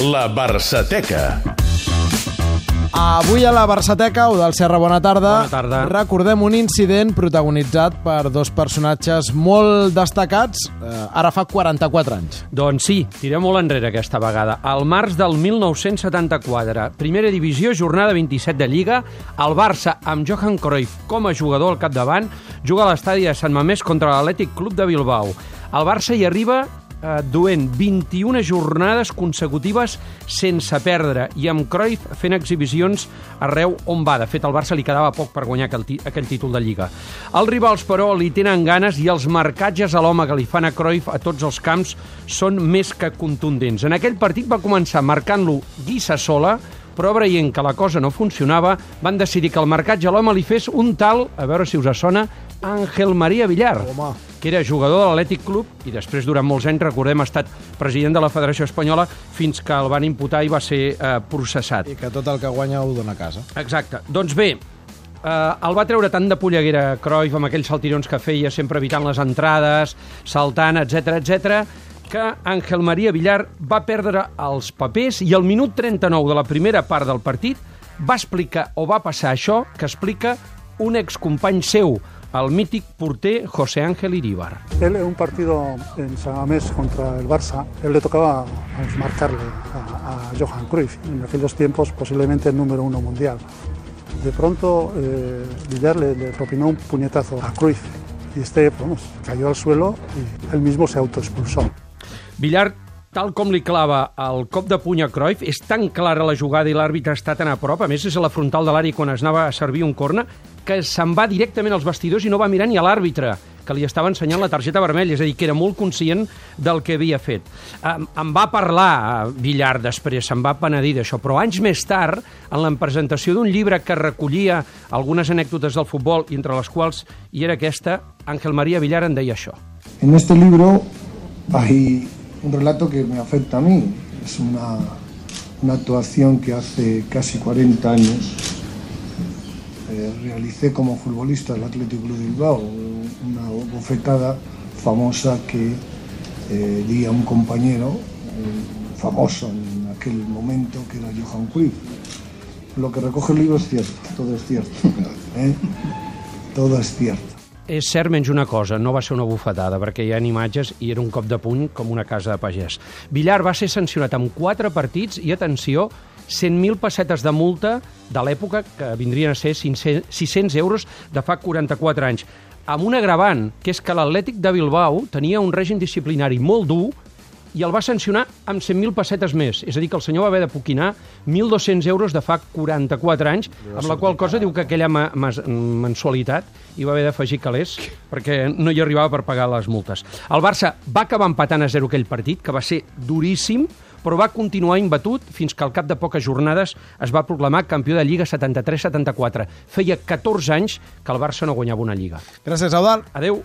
La Barçateca. Avui a la Barçateca, o del Serra, bona tarda. Bona tarda. Recordem un incident protagonitzat per dos personatges molt destacats, eh, ara fa 44 anys. Doncs sí, tirem molt enrere aquesta vegada. Al març del 1974, primera divisió, jornada 27 de Lliga, el Barça, amb Johan Cruyff com a jugador al capdavant, juga a l'estadi de Sant Mamés contra l'Atlètic Club de Bilbao. El Barça hi arriba eh, duent 21 jornades consecutives sense perdre i amb Cruyff fent exhibicions arreu on va. De fet, al Barça li quedava poc per guanyar aquell, aquell títol de Lliga. Els rivals, però, li tenen ganes i els marcatges a l'home que li fan a Cruyff a tots els camps són més que contundents. En aquell partit va començar marcant-lo Guissa sola, però veient que la cosa no funcionava, van decidir que el marcatge a l'home li fes un tal, a veure si us sona, Àngel Maria Villar Home. Que era jugador de l'Atlètic Club i després, durant molts anys, recordem, ha estat president de la Federació Espanyola fins que el van imputar i va ser eh, processat. I que tot el que guanya ho dona a casa. Exacte. Doncs bé, eh, el va treure tant de polleguera Cruyff amb aquells saltirons que feia, sempre evitant les entrades, saltant, etc etc, que Àngel Maria Villar va perdre els papers i al minut 39 de la primera part del partit va explicar o va passar això que explica un excompany seu, el mític porter José Ángel Iríbar. Él en un partido en Samamés contra el Barça, él le tocaba marcarle a, a Johan Cruyff, en aquellos tiempos posiblemente el número uno mundial. De pronto eh, Villar le, le propinó un puñetazo a Cruyff y este vamos, cayó al suelo y él mismo se autoexpulsó. Villar, tal com li clava el cop de puny a Cruyff, és tan clara la jugada i l'àrbitre està tan a prop, a més és a la frontal de l'àrea quan es anava a servir un corna, que se'n va directament als vestidors i no va mirar ni a l'àrbitre, que li estava ensenyant la targeta vermella, és a dir, que era molt conscient del que havia fet. Em, em va parlar eh, Villar després, se'n va penedir d'això, però anys més tard, en la presentació d'un llibre que recollia algunes anècdotes del futbol, entre les quals hi era aquesta, Ángel María Villar en deia això. En este libro hay un relato que me afecta a mí. Es una, una actuación que hace casi 40 años eh, realicé como futbolista del Atlético de Bilbao. Una bofetada famosa que eh, di a un compañero eh, famoso en aquel momento que era Johan Cruyff. Lo que recoge el libro es cierto, todo es cierto. Todo es cierto. És cert menys una cosa, no va ser una bufetada, perquè hi ha imatges i era un cop de puny com una casa de pagès. Villar va ser sancionat amb quatre partits i, atenció, 100.000 pessetes de multa de l'època, que vindrien a ser 500, 600 euros de fa 44 anys. Amb un agravant, que és que l'Atlètic de Bilbao tenia un règim disciplinari molt dur i el va sancionar amb 100.000 pessetes més. És a dir, que el senyor va haver de poquinar 1.200 euros de fa 44 anys, amb la qual cosa diu que aquella ma mas mensualitat hi va haver d'afegir calés perquè no hi arribava per pagar les multes. El Barça va acabar empatant a 0 aquell partit, que va ser duríssim, però va continuar imbatut fins que al cap de poques jornades es va proclamar campió de Lliga 73-74. Feia 14 anys que el Barça no guanyava una Lliga. Gràcies, Eudal. Adeu.